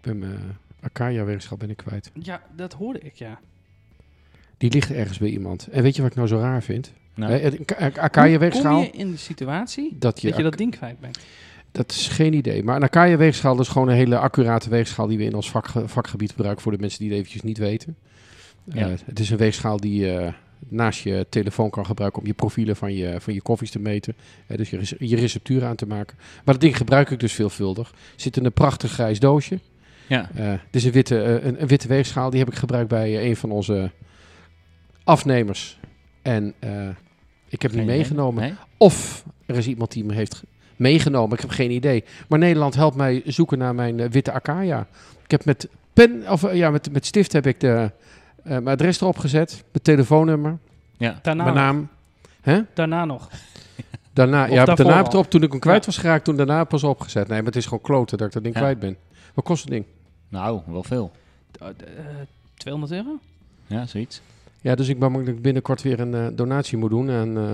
Ik ben mijn Acacia-weegschap ben ik kwijt. Ja, dat hoorde ik, ja. Die ligt ergens bij iemand. En weet je wat ik nou zo raar vind? Nou, Hoe kom je in de situatie dat je, dat je dat ding kwijt bent? dat is geen idee. Maar een Acacia-weegschaal is gewoon een hele accurate weegschaal die we in ons vak, vakgebied gebruiken voor de mensen die het eventjes niet weten. Ja. Eh, het is een weegschaal die je naast je telefoon kan gebruiken om je profielen van je, van je koffies te meten. Eh, dus je, je receptuur aan te maken. Maar dat ding gebruik ik dus veelvuldig. Zit in een prachtig grijs doosje. Ja. Dit is een witte, eh, een, een witte weegschaal. Die heb ik gebruikt bij eh, een van onze afnemers. En eh, ik heb hem Geen niet idee. meegenomen. Nee? Of er is iemand die me heeft ge- meegenomen. Ik heb geen idee. Maar Nederland helpt mij zoeken naar mijn witte Acacia. Ik heb met pen, of ja, met, met stift heb ik de, eh, mijn adres erop gezet. Mijn telefoonnummer, Ja. Daarna, mijn nog. naam. Hè? Daarna nog. Daarna, Of ja, daarna heb ik al? het op toen ik hem kwijt was geraakt. Toen daarna pas opgezet. Nee, maar het is gewoon kloten dat ik dat ding Ja. kwijt ben. Wat kost het ding? Nou, wel veel. Eh, eh, 200 euro? Ja, zoiets. Ja, dus ik ben bang dat ik binnenkort weer een eh, donatie moet doen. En eh,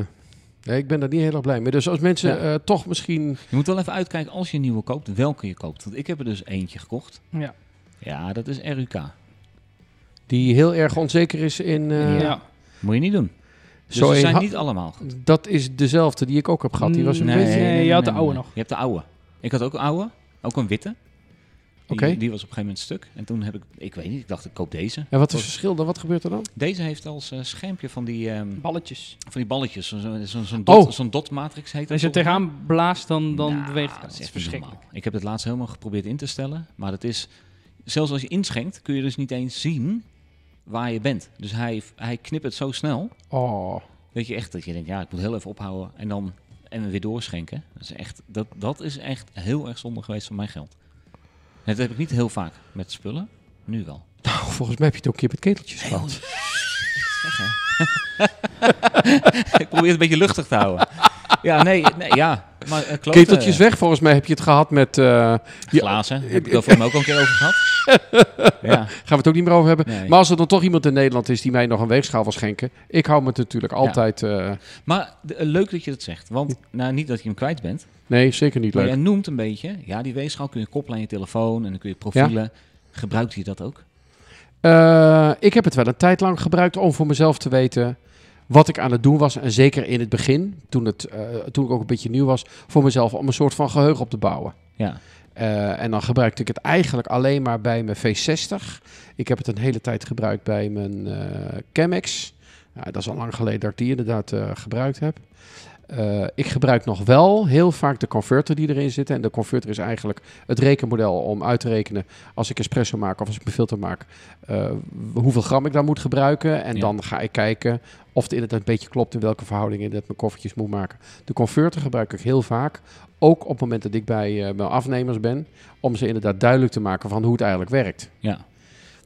nee, ik ben daar niet heel erg blij mee. Dus als mensen Ja. eh, toch misschien... Je moet wel even uitkijken als je een nieuwe koopt, welke je koopt. Want ik heb er dus eentje gekocht. Ja. Ja, dat is RUK. die heel erg onzeker is in... eh, ja. Moet je niet doen. Dus Zo zijn niet allemaal goed. Dat is dezelfde die ik ook heb gehad. Die was een Nee, beetje... je had de oude nog. Je hebt de oude. Ik had ook een oude, ook een witte. Die, die was op een gegeven moment stuk. En toen heb ik, ik weet niet, ik dacht ik koop deze. En wat is het verschil dan? Wat gebeurt er dan? Deze heeft als eh, schermpje van die, ehm, Balletjes. van die balletjes, zo'n zo, zo, dot, Oh. zo'n dot matrix heet Als je dat er mij. tegenaan blaast, dan, dan Nou, beweegt het. dat Dat is echt verschrikkelijk. normaal. Ik heb het laatst helemaal geprobeerd in te stellen. Maar het is, zelfs als je inschenkt, kun je dus niet eens zien waar je bent. Dus hij, hij knipt het zo snel. Oh, Weet je echt dat je denkt, ja, ik moet heel even ophouden en dan en weer doorschenken. Dat is echt, dat, dat is echt heel erg zonde geweest van mijn geld. Dat heb ik niet heel vaak met spullen. Nu wel. nou, volgens mij heb je het ook een keer met keteltjes gehad. Ik probeer het een beetje luchtig te houden. Ja, nee, nee ja. Maar, eh, kloten, Keteltjes weg, volgens mij heb je het gehad met... eh, ja, Glazen, heb ik het over hem ook al een keer over gehad. Ja, gaan we het ook niet meer over hebben. nee. Maar als er dan toch iemand in Nederland is die mij nog een weegschaal wil schenken... Ik hou me het natuurlijk altijd... eh, Maar leuk dat je dat zegt. Want nou, niet dat je hem kwijt bent. nee, zeker niet Maar leuk. jij noemt een beetje. Ja, die weegschaal kun je koppelen aan je telefoon. En dan kun je profielen. Gebruikt je dat ook? Eh, ik heb het wel een tijd lang gebruikt om voor mezelf te weten wat ik aan het doen was. En zeker in het begin, toen, het, eh, toen ik ook een beetje nieuw was, voor mezelf om een soort van geheugen op te bouwen. Ja. Eh, en dan gebruikte ik het eigenlijk alleen maar bij mijn V60. Ik heb het een hele tijd gebruikt bij mijn eh Chemex. Dat is al lang geleden dat ik die inderdaad gebruikt heb. Ik gebruik nog wel heel vaak de converter die erin zit. En de converter is eigenlijk het rekenmodel om uit te rekenen als ik espresso maak of als ik mijn filter maak, hoeveel gram ik daar moet gebruiken. En Ja. dan ga ik kijken of het inderdaad een beetje klopt in welke verhouding ik inderdaad mijn koffietjes moet maken. De converter gebruik ik heel vaak, ook op het moment dat ik bij eh, mijn afnemers ben, om ze inderdaad duidelijk te maken van hoe het eigenlijk werkt. Ja.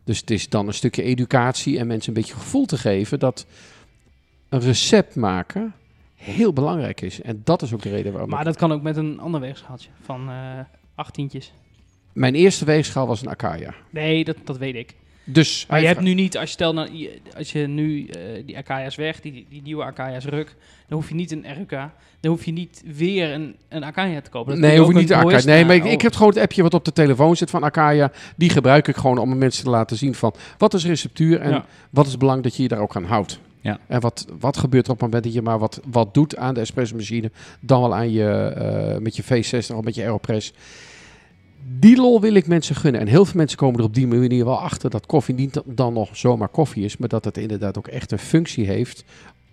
Dus het is dan een stukje educatie en mensen een beetje gevoel te geven dat een recept maken heel belangrijk is. En dat is ook de reden waarom Maar ik- dat kan ook met een ander weegschaaltje van eh achttientjes. Mijn eerste weegschaal was een Acacia. Nee, dat, dat weet ik. Dus Maar je hebt nu niet, als je, stel, nou, je- als je nu eh, die Akaya's weg, die, die nieuwe Akaya's ruk, dan hoef je niet een RUK, dan hoef je niet weer een, een Akaya te kopen. Dan Nee, je hoef ook niet de een. Boysta- Nee, maar ik, ik heb gewoon het appje wat op de telefoon zit van Acacia. Die gebruik ik gewoon om mensen te laten zien van wat is receptuur en Ja. wat is het belang dat je je daar ook aan houdt. Ja. En wat, wat gebeurt er op het moment dat je maar wat, wat doet aan de espresso machine, dan wel aan je, eh, met je V60 of met je Aeropress. Die lol wil ik mensen gunnen. En heel veel mensen komen er op die manier wel achter dat koffie niet dan nog zomaar koffie is, maar dat het inderdaad ook echt een functie heeft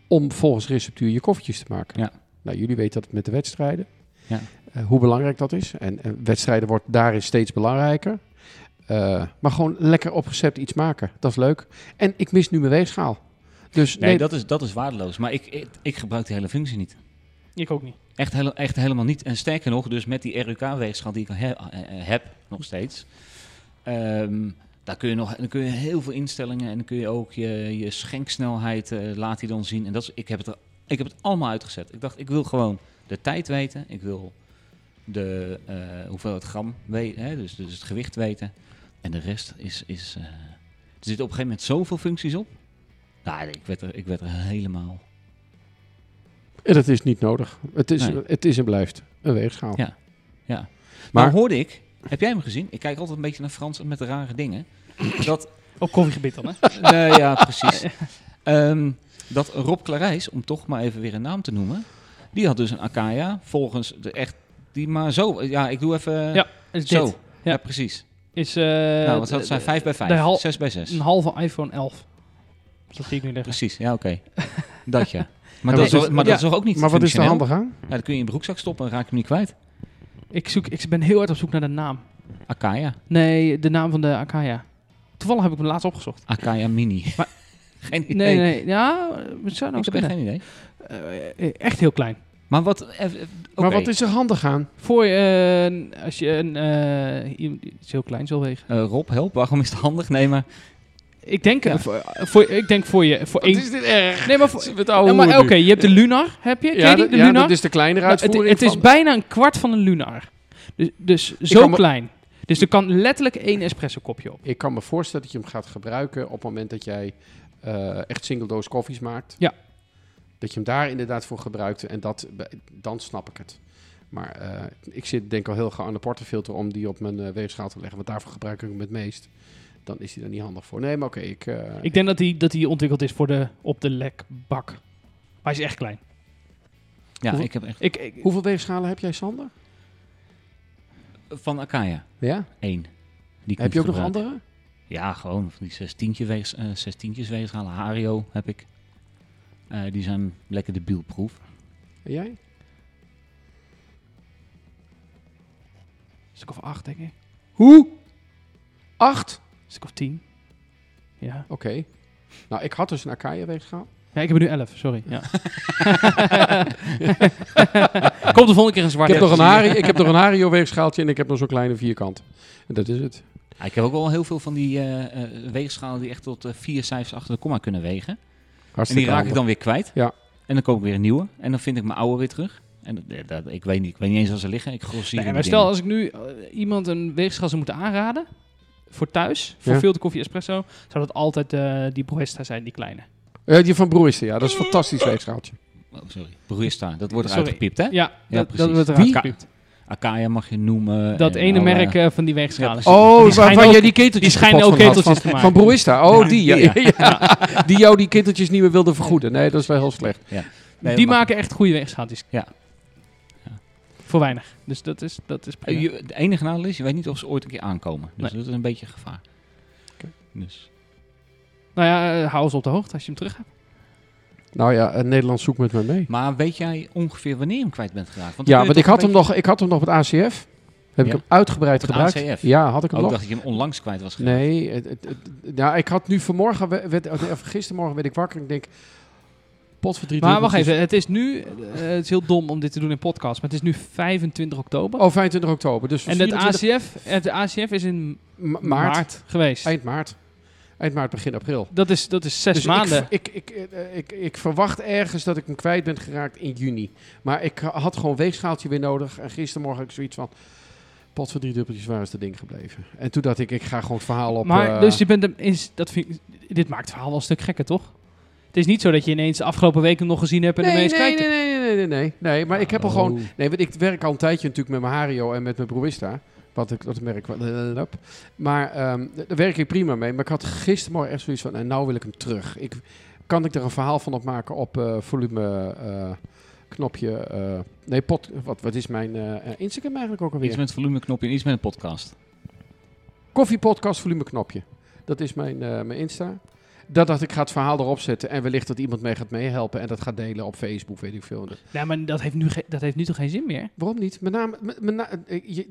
om volgens receptuur je koffietjes te maken. Ja. Nou, jullie weten dat met de wedstrijden. Ja. eh, hoe belangrijk dat is. En, en wedstrijden wordt daarin steeds belangrijker. Eh, maar gewoon lekker op recept iets maken. Dat is leuk. En ik mis nu mijn weegschaal. Dus Nee, nee, dat, is, dat is waardeloos. Maar ik, ik, ik gebruik die hele functie niet. Ik ook niet. Echt, hele, echt helemaal niet. En sterker nog, dus met die RUK-weegschaal die ik eh, heb, nog steeds, Ehm, daar kun je nog dan kun je heel veel instellingen en dan kun je ook je, je schenksnelheid eh, laat hij dan zien. En dat is, ik, heb het ik heb het allemaal uitgezet. Ik dacht, ik wil gewoon de tijd weten. Ik wil de eh, hoeveelheid gram weten, hè, dus, dus het gewicht weten. En de rest is... is eh, er zitten op een gegeven moment zoveel functies op. Nou, ik werd er, ik werd er helemaal... En dat is niet nodig. Het is, Nee. het is en blijft een weegschaal. Ja. Ja. Maar Maar- hoorde ik, heb jij hem gezien? Ik kijk altijd een beetje naar Frans met de rare dingen. Dat Op koffiegebied dan, hè? Nee, ja, precies. Ehm, dat Rob Clarijs, om toch maar even weer een naam te noemen, die had dus een Akaya volgens de echt, die maar zo, ja, ik doe even Ja, Is zo. dit. Ja. Ja. precies. Is, eh, nou, wat zou het zijn? 5 bij de 5, hal- 6 bij 6. Een halve iPhone 11. Dat zie ik nu liggen. Precies, ja, oké. dat ja. Maar, dat, maar is, maar ja, dat is toch ook niet Maar wat is er handig aan? Ja, dan kun je in je broekzak stoppen en raak je hem niet kwijt. Ik, zoek, ik ben heel hard op zoek naar de naam. Akaya. Nee, de naam van de Akaya. Toevallig heb ik hem laatst opgezocht. Akaya Mini. Maar- geen idee. Nee, nee. Ja, het zou nou Ik heb geen idee. Eh, echt heel klein. Maar wat... eh, eh, Maar wat is er handig aan? Voor je, als je een, eh, die is heel klein zal wegen. Eh, Rob, help. Waarom is het handig? Nee, maar... Ik denk, Ja. eh, voor, voor, ik denk voor je, voor één. dit erg? Nee, maar voor, Het Ja, maar oké, je hebt de Lunar, heb je? Ja, de ja, dat is de kleinere Nou, het, uitvoering het is bijna een kwart van een Lunar. Dus, dus zo klein. Dus er kan letterlijk één espresso kopje op. Ik kan me voorstellen dat je hem gaat gebruiken op het moment dat jij eh, echt single dose koffies maakt. Ja. Dat je hem daar inderdaad voor gebruikt en dat, dan snap ik het. Maar eh, ik zit denk al heel gauw aan de portefilter om die op mijn eh, weegschaal te leggen. Want daarvoor gebruik ik hem het meest. Dan is hij er niet handig voor. Nee, maar oké. ik, eh, Ik denk dat die, dat die ontwikkeld is voor de op de lekbak. Maar hij is echt klein. Ja, Hoeveel- ik heb echt... Ik, ik, Hoeveel weegschalen heb jij, Sander? Van Akaya. Ja? Eén. Die heb je ook nog andere? Ja, gewoon van die zestientje weegs, eh, zestientjes weegschalen. Hario heb ik. Eh, die zijn lekker de bielproef. En jij? een stuk of acht, denk ik. Hoe? Acht? Een stuk of tien. Ja. Oké. Nou, ik had dus een Akaya weegschaal. ja, ik heb er nu elf, sorry. Ja. Komt de volgende keer een zwart. Ik heb, nog een Hario, ik heb nog een Hario weegschaaltje en ik heb nog zo'n kleine vierkant. En dat is het. Ja, ik heb ook wel heel veel van die eh, eh, weegschalen die echt tot eh, vier cijfers achter de komma kunnen wegen. En Hartstikke die raak ik dan weer kwijt. Ja. En dan koop ik weer een nieuwe. En dan vind ik mijn oude weer terug. En dat, dat- ik, weet niet, ik weet niet eens waar ze liggen. Ik grosseer Nee, in maar stel dingen. als ik nu iemand een weegschaal zou moeten aanraden voor thuis, voor Ja. filter koffie espresso, zou dat altijd eh, die Broesta zijn, die kleine. Eh, die van Broeste, ja. Dat is een fantastisch weegschaaltje. Oh, sorry. Broerista, dat wordt Sorry. eruit gepiept, hè? Ja, dat, dat precies. wordt eruit geknipt. Akaya mag je noemen. Dat en ene merk eh, van die weegschalen. Ja. Oh, Die waar, schijnen waar ook- jij die keteltjes die schijnen ook keteltjes van, te Van. Broista, oh Ja, die. Ja. die, Ja. Die jou die keteltjes niet meer wilde vergoeden. Nee, dat is wel heel slecht. Nee, die maken echt goede weegschaaltjes. Ja. Ja. Voor weinig. Dus dat is, dat is Eh, prima. je- de enige nadeel is, je weet niet of ze ooit een keer aankomen. Dus Nee. dat is een beetje gevaar. Oké. Dus. Nou ja, eh, hou ons op de hoogte als je hem terug hebt. Nou ja, eh, Nederland zoekt met me mee. Maar weet jij ongeveer wanneer je hem kwijt bent geraakt? Want Ja, want ik had, hem nog, ik had hem nog op het ACF. Heb ik hem uitgebreid Op gebruikt. ACF? Ja, had ik hem beetje- Oh, ik nog. dacht dat je hem onlangs kwijt was geraakt. Nee, het, het, het- ja, ik had nu vanmorgen, we- werd, of gistermorgen werd ik wakker en ik denk, pot voor drie Maar wacht druppeltjes. even, het is nu, eh, het is heel dom om dit te doen in podcast, maar het is nu 25 oktober. Oh, 25 oktober. Dus en het 24 ACF, het ACF is in ma- maart, maart, geweest. eind maart. Eind maart, begin april. Dat is, dat is zes Dus maanden. Ik, ik, ik, eh, ik, ik verwacht ergens dat ik hem kwijt ben geraakt in juni. Maar ik had gewoon weegschaaltje weer nodig. En gistermorgen had ik zoiets van... Pot voor drie dubbeltjes, waar is dat ding gebleven? En toen dacht ik, ik ga gewoon het verhaal op... maar eh, dus je bent hem, is, dat vind ik, dit maakt het verhaal wel een stuk gekker, toch? Het is niet zo dat je ineens de afgelopen weken nog gezien hebt en nee, ineens nee, kijkt. nee, nee, nee, nee, nee, nee. Maar ik heb al Oh. gewoon... Nee, want ik werk al een tijdje natuurlijk met mijn Hario en met mijn Broista. Wat ik dat merk. wel- Maar ehm, daar werk ik prima mee. Maar ik had gistermorgen echt zoiets van... En nou wil ik hem terug. Ik, kan ik er een verhaal van opmaken op eh, volume eh, knopje... eh, nee, pot, wat, wat is mijn Instagram eigenlijk ook alweer? Iets met volumeknopje en iets met een podcast. Koffiepodcast volume knopje. Dat is mijn, eh, mijn Insta. Dat dacht ik, ga het verhaal erop zetten. En wellicht dat iemand mee gaat meehelpen. En dat gaat delen op Facebook, weet ik veel. Nee, maar dat heeft, nu dat heeft nu toch geen zin meer? Waarom niet? Mijn naam, mijn, na- eh, je-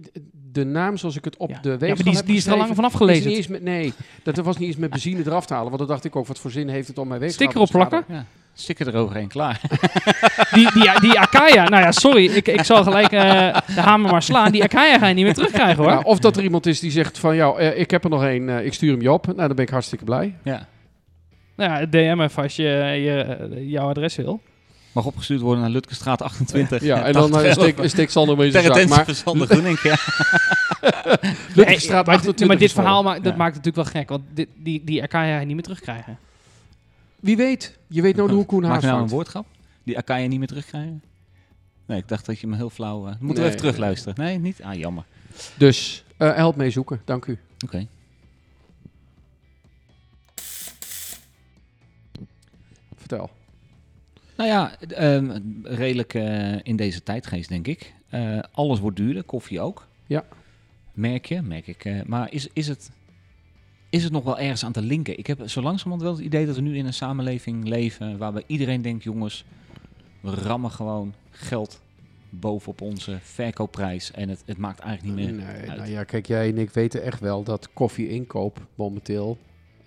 de naam zoals ik het op ja. de ja, weegschaal maar die, is- heb die is er al lang vanaf gelezen. met, nee, dat was niet eens met benzine eraf te halen. Want dan dacht ik ook, wat voor zin heeft het om mijn weegschaal Sticker te opplakken? Ja. Stikken eroverheen, klaar. Die, die, die Akaya, nou ja, sorry, ik, ik zal gelijk eh, de hamer maar slaan. Die Akaya ga je niet meer terugkrijgen hoor. Ja, of dat er iemand is die zegt van, ja, eh, ik heb er nog één, eh, ik stuur hem je op. Nou, dan ben ik hartstikke blij. Ja. Nou ja, DM even als je, je eh, jouw adres wil. Mag opgestuurd worden naar Lutkestraat 28. Ja, en dan uh, steek, steek Sander mee in zijn Ter zak. attentie Maar van Sander Groening, ja. Lutkestraat maar, 28 maar dit verhaal maakt, dat Ja. maakt het natuurlijk wel gek. Want dit, die, die je niet meer terugkrijgen. Wie weet, je weet nooit hoe Koen Maak je nou een vangt. woordgrap? Die Akaya niet meer terugkrijgen? Nee, ik dacht dat je me heel flauw... eh, moeten we even terugluisteren? Nee, niet? Ah, jammer. Dus eh, help mee zoeken, dank u. Oké. Vertel. Nou ja, ehm, redelijk eh, in deze tijdgeest, denk ik. Eh, alles wordt duurder, koffie ook. Ja. Merk je, merk ik. eh, maar is, is, het, is het nog wel ergens aan te linken? Ik heb zo langzamerhand wel het idee dat we nu in een samenleving leven... waarbij iedereen denkt, jongens, we rammen gewoon geld bovenop onze verkoopprijs. En het, het maakt eigenlijk niet meer Nee, uit. nou ja, kijk, jij en ik weten echt wel dat koffieinkoop momenteel,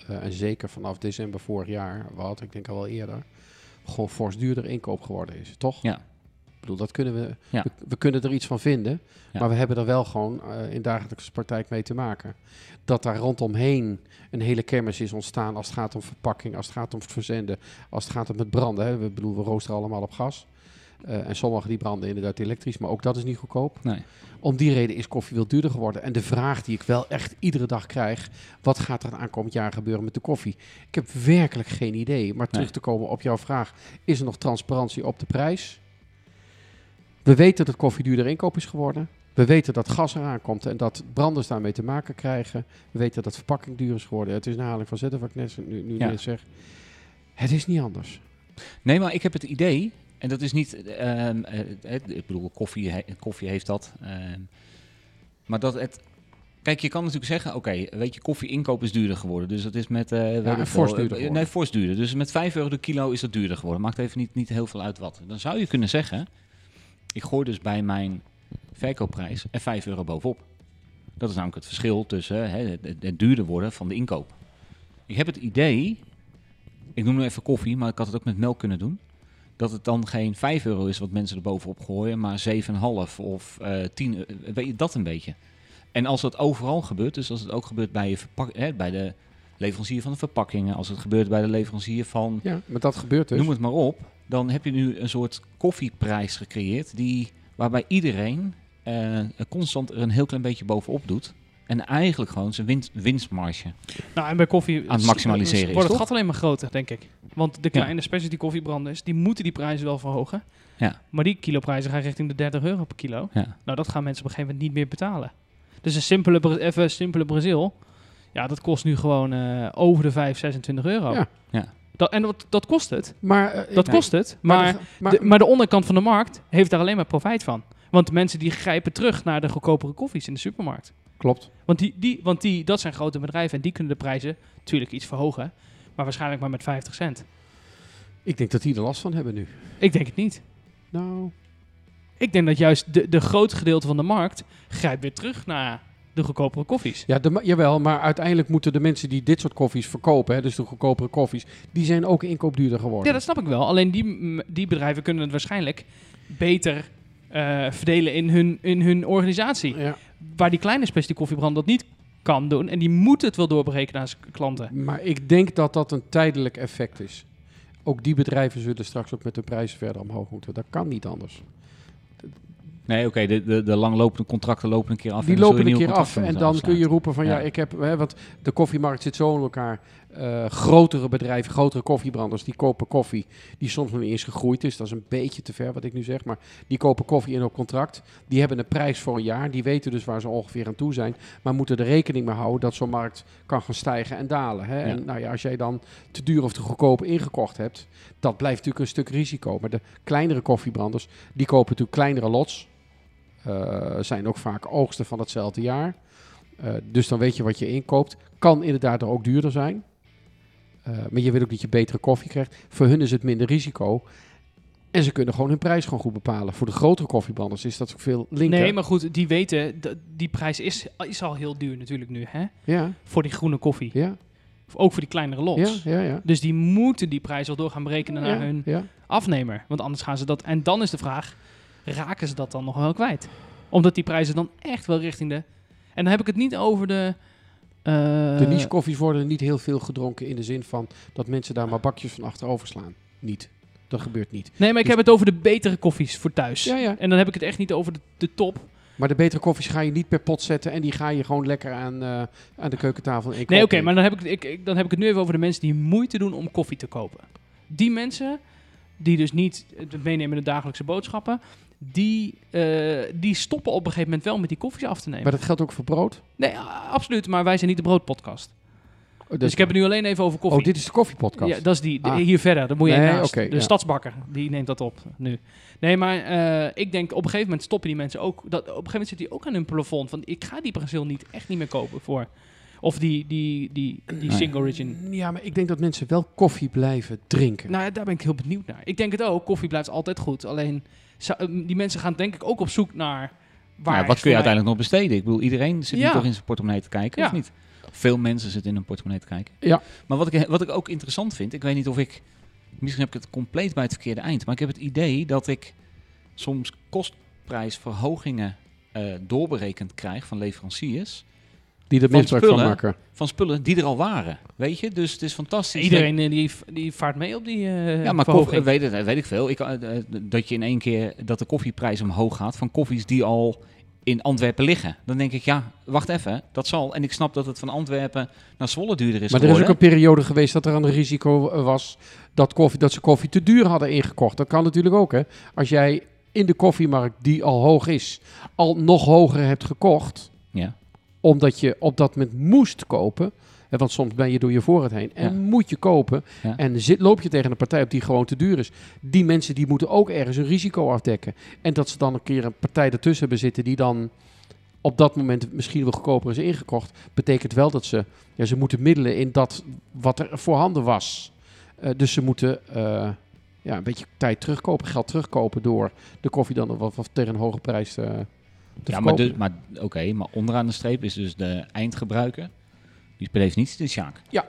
eh, en zeker vanaf december vorig jaar, wat ik denk al wel eerder, gewoon fors duurder inkoop geworden is, toch? Ja. Ik bedoel, dat kunnen we, Ja. we, we kunnen er iets van vinden, Ja. maar we hebben er wel gewoon eh, in dagelijkse praktijk mee te maken. Dat daar rondomheen een hele kermis is ontstaan als het gaat om verpakking, als het gaat om het verzenden, als het gaat om het branden. Hè. We bedoelen, we roosteren allemaal op gas. Eh, en sommige die branden inderdaad elektrisch, maar ook dat is niet goedkoop. Nee. Om die reden is koffie veel duurder geworden. En de vraag die ik wel echt iedere dag krijg: wat gaat er aankomend jaar gebeuren met de koffie? Ik heb werkelijk geen idee. Maar terug Nee. te komen op jouw vraag: is er nog transparantie op de prijs? We weten dat koffie duurder inkoop is geworden. We weten dat gas eraan komt en dat branders daarmee te maken krijgen. We weten dat verpakking duur is geworden. Het is een herhaling van zetten wat ik net, nu, nu Ja. net zeg. Het is niet anders. Nee, maar ik heb het idee, en dat is niet, ehm, eh, het- ik bedoel, koffie, he- koffie heeft dat, ehm, maar dat het, kijk, je kan natuurlijk zeggen, oké, weet je, koffie inkoop is duurder geworden, dus dat is met, eh fors duurder eh, geworden. Nee, fors duurder, dus met 5 euro de kilo is dat duurder geworden, maakt even niet, niet heel veel uit wat. Dan zou je kunnen zeggen, ik gooi dus bij mijn verkoopprijs er 5 euro bovenop. Dat is namelijk het verschil tussen hè, het- het duurder worden van de inkoop. Ik heb het idee, ik noem nu even koffie, maar ik had het ook met melk kunnen doen. Dat het dan geen 5 euro is wat mensen er bovenop gooien, maar 7,5 of eh 10 euro. Weet je dat een beetje? En als dat overal gebeurt, dus als het ook gebeurt bij, je verpak, hè, bij de leverancier van de verpakkingen, als het gebeurt bij de leverancier van Ja, maar dat gebeurt dus. noem het maar op, dan heb je nu een soort koffieprijs gecreëerd die, waarbij iedereen eh, constant er een heel klein beetje bovenop doet. En eigenlijk gewoon zijn winst, winstmarge. Nou, en bij koffie Aan het maximaliseren is, wordt het gat alleen maar groter, denk ik. Want de kleine specialty koffiebranders, die moeten die prijzen wel verhogen. Ja. Maar die kiloprijzen gaan richting de 30 euro per kilo. Ja. Nou, dat gaan mensen op een gegeven moment niet meer betalen. Dus een simpele, even simpele Brazil, ja, dat kost nu gewoon eh, over de 5, 26 euro. Ja. Ja. Dat, en dat, dat kost het. Maar, eh, Dat kost het. Maar, de- maar, de, maar de onderkant van de markt heeft daar alleen maar profijt van. Want de mensen die grijpen terug naar de goedkopere koffies in de supermarkt. Klopt. Want, die, die, want die, dat zijn grote bedrijven en die kunnen de prijzen natuurlijk iets verhogen. Maar waarschijnlijk maar met 50 cent. Ik denk dat die er last van hebben nu. Ik denk het niet. Nou, Ik denk dat juist de, de groot gedeelte van de markt grijpt weer terug naar de goedkopere koffies. ja, de, jawel, maar uiteindelijk moeten de mensen die dit soort koffies verkopen, hè, dus de goedkopere koffies, die zijn ook inkoopduurder geworden. Ja, dat snap ik wel. Alleen die, die bedrijven kunnen het waarschijnlijk beter eh, verdelen in hun, in hun organisatie. Ja, Waar die kleine specialty koffiebrand dat niet kan doen. En die moeten het wel doorbreken naar zijn klanten. maar ik denk dat dat een tijdelijk effect is. Ook die bedrijven zullen straks ook met de prijzen verder omhoog moeten. Dat kan niet anders. Nee, oké, de, de, de langlopende contracten lopen een keer af. Die en lopen een keer af en dan kun je roepen van ja, Ja. ik heb, hè, want de koffiemarkt zit zo in elkaar. Eh, grotere bedrijven, grotere koffiebranders, die kopen koffie die soms nog niet eens gegroeid is. Dat is een beetje te ver wat ik nu zeg, maar die kopen koffie in op contract. Die hebben een prijs voor een jaar, die weten dus waar ze ongeveer aan toe zijn, maar moeten er rekening mee houden dat zo'n markt kan gaan stijgen en dalen. Hè? En nou ja, als jij dan te duur of te goedkoop ingekocht hebt, dat blijft natuurlijk een stuk risico. Maar de kleinere koffiebranders, die kopen natuurlijk kleinere lots. Eh, zijn ook vaak oogsten van hetzelfde jaar. Eh, dus dan weet je wat je inkoopt. Kan inderdaad er ook duurder zijn. Eh, maar je weet ook dat je betere koffie krijgt. Voor hun is het minder risico. En ze kunnen gewoon hun prijs gewoon goed bepalen. Voor de grotere koffiebranders is dat ook veel linker. Nee, maar goed, die weten, die prijs is, is al heel duur natuurlijk nu, hè? Ja, Voor die groene koffie. ja. Ook voor die kleinere lots. Ja, ja, ja. Dus die moeten die prijs wel door gaan berekenen naar hun afnemer. Want anders gaan ze dat... En dan is de vraag, raken ze dat dan nog wel kwijt? Omdat die prijzen dan echt wel richting de... En dan heb ik het niet over de... eh, De niche koffies worden niet heel veel gedronken in de zin van dat mensen daar maar bakjes van achterover slaan. Niet. Dat gebeurt niet. Nee, maar ik Dus- heb het over de betere koffies voor thuis. Ja, ja. En dan heb ik het echt niet over de, de top. Maar de betere koffies ga je niet per pot zetten en die ga je gewoon lekker aan, eh, aan de keukentafel Nee, oké, maar dan heb, ik, ik, ik- dan heb ik het nu even over de mensen die moeite doen om koffie te kopen. Die mensen, die dus niet het meenemen in de dagelijkse boodschappen, die, eh, die stoppen op een gegeven moment wel met die koffies af te nemen. Maar dat geldt ook voor brood. Nee, absoluut, maar wij zijn niet de broodpodcast. Oh, Dus ik heb het nu alleen even over koffie. Oh, dit is de koffiepodcast. Ja, dat is die. Ah. Hier verder, dat moet je Nee, naast. de ja. stadsbakker, die neemt dat op nu. Nee, maar eh, ik denk op een gegeven moment stoppen die mensen ook. Dat, op een gegeven moment zit die ook aan hun plafond. Van ik ga die Brazil niet, echt niet meer kopen voor. Of die, die, die, die Nee. single origin. Ja, maar ik denk dat mensen wel koffie blijven drinken. Nou ja, daar ben ik heel benieuwd naar. Ik denk het ook. Koffie blijft altijd goed. Alleen zou- eh, die mensen gaan denk ik ook op zoek naar waar. Nou, wat kun je mij- uiteindelijk nog besteden? Ik bedoel, iedereen zit Ja. nu toch in zijn portemonnee te kijken, of Ja. niet? Veel mensen zitten in hun portemonnee te kijken. Ja. Maar wat ik, wat ik ook interessant vind, ik weet niet of ik... Misschien heb ik het compleet bij het verkeerde eind, maar ik heb het idee dat ik soms kostprijsverhogingen eh, doorberekend krijg van leveranciers. Die er Van misbruik van spullen. maken. Van spullen die er al waren, weet je? Dus het is fantastisch. Iedereen eh, die, die vaart mee op die. eh Ja, maar koffie, weet, het, weet ik veel. Ik, eh, eh, dat je in één keer dat de koffieprijs omhoog gaat van koffies die al in Antwerpen liggen. Dan denk ik, ja, wacht even, dat zal. En ik snap dat het van Antwerpen naar Zwolle duurder is Maar er is ook een periode geweest dat er een risico eh, was dat, koffie, dat ze koffie te duur hadden ingekocht. Dat kan natuurlijk ook, hè. Als jij in de koffiemarkt, die al hoog is, al nog hoger hebt gekocht, Ja. Omdat je op dat moment moest kopen. Want soms ben je door je voorraad heen en Ja. moet je kopen. Ja. En zit, loop je tegen een partij op die gewoon te duur is. Die mensen die moeten ook ergens een risico afdekken. En dat ze dan een keer een partij ertussen hebben zitten die dan op dat moment misschien wel goedkoper is ingekocht. Betekent wel dat ze, ja, ze moeten middelen in dat wat er voorhanden was. Eh, dus ze moeten eh, ja, een beetje tijd terugkopen, geld terugkopen door de koffie dan wat, wat tegen een hoge prijs eh, te Ja, maar, dus, maar oké, maar onderaan de streep is dus de eindgebruiker. Die is per definitie de Sjaak. Ja.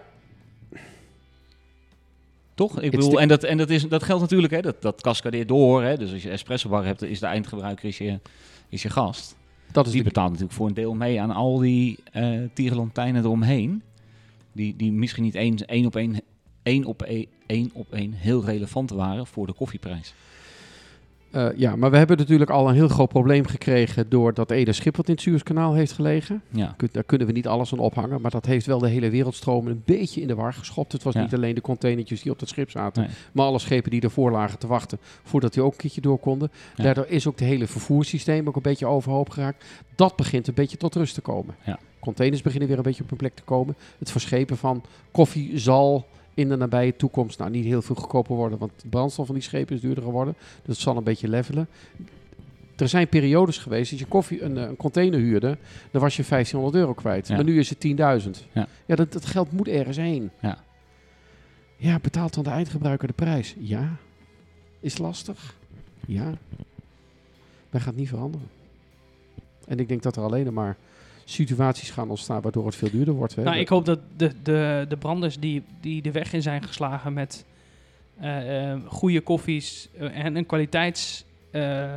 Toch? Ik bedoel, en, dat, en dat, is, dat geldt natuurlijk, hè, dat, dat cascadeert door. Hè, dus als je espresso bar hebt, is de eindgebruiker is je, is je gast. dat is Die de, betaalt natuurlijk voor een deel mee aan al die eh tierenlantijnen eromheen. Die, die misschien niet één, één op één, één op één, één op één heel relevant waren voor de koffieprijs. Eh, ja, maar we hebben natuurlijk al een heel groot probleem gekregen doordat Ede Schip wat in het Suezkanaal heeft gelegen. Ja. Daar kunnen we niet alles aan ophangen, maar dat heeft wel de hele wereldstroom een beetje in de war geschopt. Het was Ja. niet alleen de containertjes die op het schip zaten, Nee. maar alle schepen die ervoor lagen te wachten voordat die ook een keertje door konden. Ja. Daardoor is ook het hele vervoerssysteem ook een beetje overhoop geraakt. Dat begint een beetje tot rust te komen. Ja. Containers beginnen weer een beetje op hun plek te komen. Het verschepen van koffie zal in de nabije toekomst nou, niet heel veel goedkoper worden, want de brandstof van die schepen is duurder geworden. Dus het zal een beetje levelen. Er zijn periodes geweest, als je koffie, een, eh, een container huurde, dan was je 1500 euro kwijt. Ja. Maar nu is het 10.000. Ja. ja dat, dat geld moet ergens heen. Ja. Ja, betaalt dan de eindgebruiker de prijs? Ja. Is lastig? Ja. Maar gaat niet veranderen. En ik denk dat er alleen maar situaties gaan ontstaan waardoor het veel duurder wordt. Hè. Nou, ik hoop dat de, de, de branders die, die de weg in zijn geslagen met eh, eh, goede koffies eh, en een kwaliteits eh,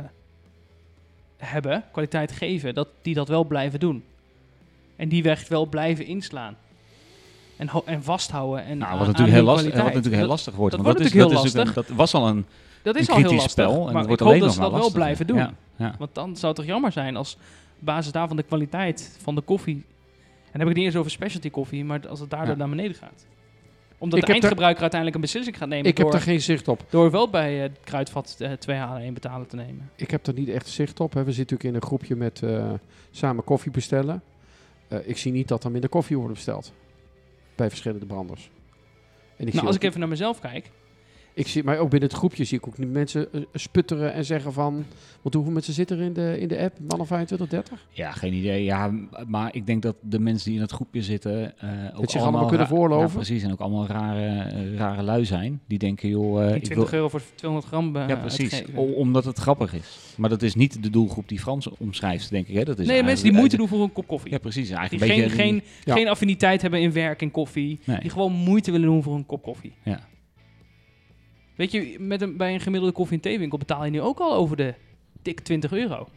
hebben, kwaliteit geven, dat die dat wel blijven doen. En die weg wel blijven inslaan. En, en vasthouden. En Nou, wat natuurlijk, heel lastig, wat natuurlijk heel Dat- lastig wordt. dat wordt dat, is, natuurlijk dat, heel een- dat was al een, Dat is een al heel kritisch lastig. spel. En maar het wordt ik hoop dat ze dat wel blijven doen. Ja, ja. Want dan zou het toch jammer zijn als basis daarvan de kwaliteit van de koffie... En dan heb ik het niet eens over specialty koffie, maar als het daardoor Ja. naar beneden gaat. Omdat Ik de eindgebruiker uiteindelijk een beslissing gaat nemen ik heb er geen zicht op. door wel bij eh, het kruidvat eh, 2 halen 1 betalen te nemen. Ik heb er niet echt zicht op. Hè. We zitten natuurlijk in een groepje met eh, samen koffie bestellen. Ik zie niet dat er minder koffie wordt besteld. Bij verschillende branders. En ik Nou, als ik even naar mezelf kijk, Ik zie, maar ook binnen het groepje zie ik ook nu mensen eh, sputteren en zeggen van... Want hoeveel mensen zitten er in de, in de app? Man of 25, 30? Ja, geen idee. Ja, maar ik denk dat de mensen die in het groepje zitten... eh ook zich allemaal kunnen veroorloven? Ja, precies. En ook allemaal rare, eh, rare lui zijn. Die denken, joh... eh, Die ik 20 wil, euro voor 200 gram eh, ja, precies. O- omdat het grappig is. Maar dat is niet de doelgroep die Frans omschrijft, denk ik. Hè? Dat is nee, mensen die moeite doen voor een kop koffie. Ja, precies. die Eigenlijk geen, beetje... geen, Ja. geen affiniteit hebben in werk en koffie. Nee. Die gewoon moeite willen doen voor een kop koffie. Ja. Weet je, met een, bij een gemiddelde koffie- en theewinkel betaal je nu ook al over de dik 20 euro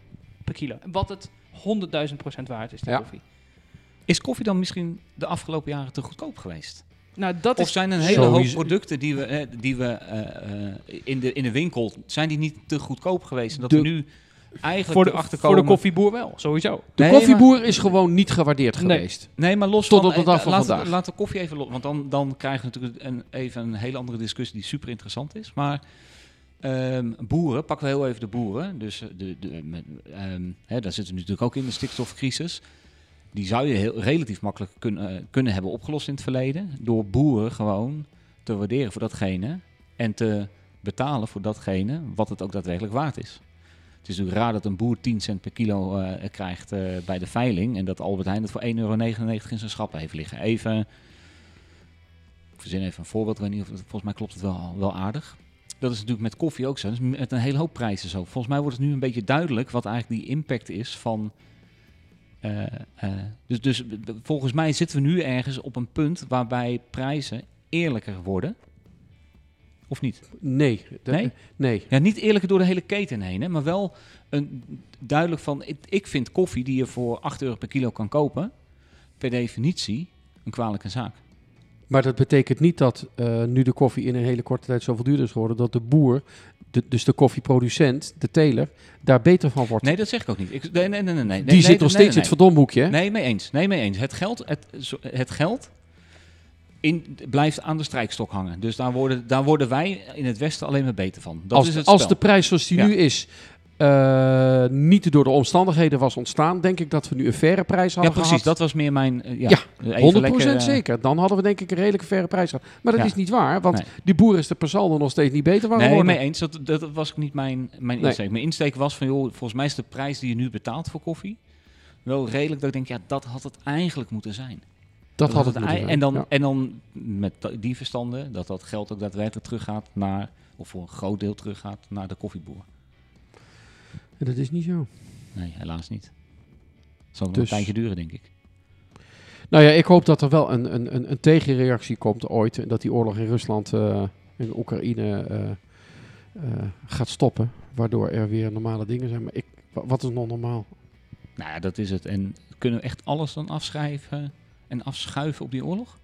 per kilo. Wat het 100.000 procent waard is, die Ja. koffie. Is koffie dan misschien de afgelopen jaren te goedkoop geweest? Nou, dat Of is... zijn een hele hoop producten die we, eh, die we eh, eh, in, de, in de winkel... zijn die niet te goedkoop geweest? En dat De- we nu eigenlijk Voor de, erachter voor de koffieboer wel, sowieso. De Nee, koffieboer is gewoon niet gewaardeerd Nee. geweest. Nee, maar los Tot van... op de eh, dag van vandaag. Laten we koffie even los... Want dan, dan krijgen we natuurlijk een, even een hele andere discussie... die super interessant is. Maar ehm, boeren, pakken we heel even de boeren. Dus eh, de, de, met, ehm, hè, daar zitten we natuurlijk ook in de stikstofcrisis. Die zou je heel, relatief makkelijk kunnen, eh, kunnen hebben opgelost in het verleden. Door boeren gewoon te waarderen voor datgene. En te betalen voor datgene wat het ook daadwerkelijk waard is. Het is natuurlijk raar dat een boer 10 cent per kilo eh, krijgt eh, bij de veiling. En dat Albert Heijn het voor 1,99 euro in zijn schappen heeft liggen. Even, ik verzin even een voorbeeld. Ik weet niet of volgens mij klopt het wel, wel aardig. Dat is natuurlijk met koffie ook zo. Is met een hele hoop prijzen zo. Volgens mij wordt het nu een beetje duidelijk wat eigenlijk die impact is van... eh, dus, dus volgens mij zitten we nu ergens op een punt waarbij prijzen eerlijker worden. Of niet? Nee. De- Nee? Nee. Ja, niet eerlijker door de hele keten heen, hè, maar wel een, duidelijk van... Ik, ik vind koffie die je voor 8 euro per kilo kan kopen... per definitie een kwalijke zaak. Maar dat betekent niet dat eh, nu de koffie in een hele korte tijd zoveel duurder is geworden... dat de boer, de, dus de koffieproducent, de teler, daar beter van wordt. Nee, dat zeg ik ook niet. Ik, nee, nee, nee, nee, nee. Die nee, zit nee, nog steeds in het verdomhoekje. hè? Nee, mee eens. Nee, mee eens. Het geld, het, het geld in, blijft aan de strijkstok hangen. Dus daar worden, daar worden wij in het Westen alleen maar beter van. Dat als, is het als spel. de prijs zoals die Ja. nu is eh, niet door de omstandigheden was ontstaan... denk ik dat we nu een faire prijs Ja, hadden precies. gehad. Dat was meer mijn... eh, ja, Ja, even 100% lekker, eh, zeker. Dan hadden we denk ik een redelijke faire prijs gehad. Maar dat Ja. is niet waar, want Nee. die boer is er per saldo nog steeds niet beter van Nee, geworden. mee eens. Dat, dat was ook niet mijn, mijn Nee. insteek. Mijn insteek was van, joh, volgens mij is de prijs die je nu betaalt voor koffie... wel redelijk dat ik denk, ja, dat had het eigenlijk moeten zijn. Dat had het moeten. En dan, Ja. en dan met die verstanden, dat dat geld ook daadwerkelijk teruggaat naar... of voor een groot deel teruggaat naar de koffieboer. Dat is niet zo. Nee, helaas niet. Zal nog Dus- een tijdje duren, denk ik. Nou ja, ik hoop dat er wel een, een, een, een tegenreactie komt ooit. En dat die oorlog in Rusland en in Oekraïne eh, eh, gaat stoppen. Waardoor er weer normale dingen zijn. Maar ik, wa- wat is nog normaal? Nou ja, dat is het. En kunnen we echt alles dan afschrijven en afschuiven op die oorlog?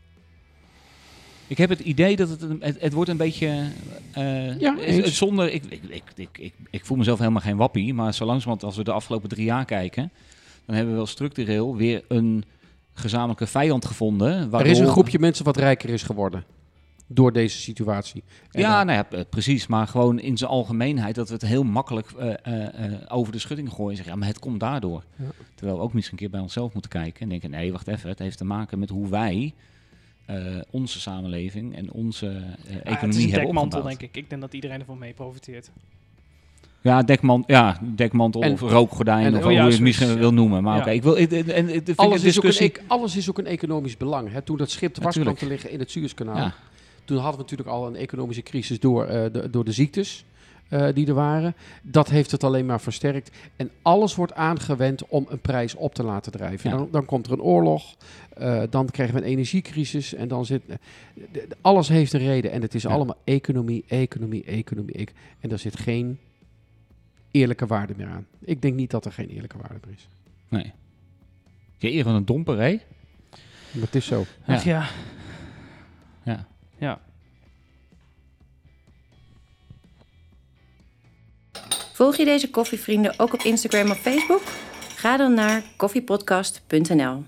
Ik heb het idee dat het, het, het wordt een beetje... eh, Ja, zonder... Ik, ik, ik, ik, voel mezelf helemaal geen wappie, maar zo langzamerhand als we de afgelopen drie jaar kijken... dan hebben we wel structureel weer een gezamenlijke vijand gevonden. Er is een groepje mensen wat rijker is geworden. Door deze situatie. En Ja, dan- nou ja, p- precies. Maar gewoon in zijn algemeenheid dat we het heel makkelijk eh, eh, eh, over de schutting gooien. En zeggen, ja, maar het komt daardoor. Ja. Terwijl we ook misschien een keer bij onszelf moeten kijken en denken, nee, wacht even. Het heeft te maken met hoe wij eh, onze samenleving en onze eh, Ah, het is economie een hebben opgebouwd. denk ik. Ik denk dat iedereen ervan mee profiteert. Ja, dekman, ja, dekmantel En- of rookgordijn en- of oh hoe ja, je het misschien ja. wil noemen. Maar Ja. oké, ik wil... En, en, en, vind alles, is ook een, e- alles is ook een economisch belang. Hè. Toen dat schip dwars kwam te liggen in het Suezkanaal. Toen hadden we natuurlijk al een economische crisis door, eh, de, door de ziektes eh, die er waren. Dat heeft het alleen maar versterkt. En alles wordt aangewend om een prijs op te laten drijven. Ja. Dan, dan komt er een oorlog, eh, dan krijgen we een energiecrisis. En dan zit. de- de- alles heeft een reden. En het is Ja. allemaal economie, economie, economie. ec- en daar zit geen eerlijke waarde meer aan. Ik denk niet dat er geen eerlijke waarde meer is. Nee. Je eer van een domper, hè? Het is zo. Ja. Ach ja. Ja. Ja. Volg je deze koffievrienden ook op Instagram of Facebook? Ga dan naar koffiepodcast.nl.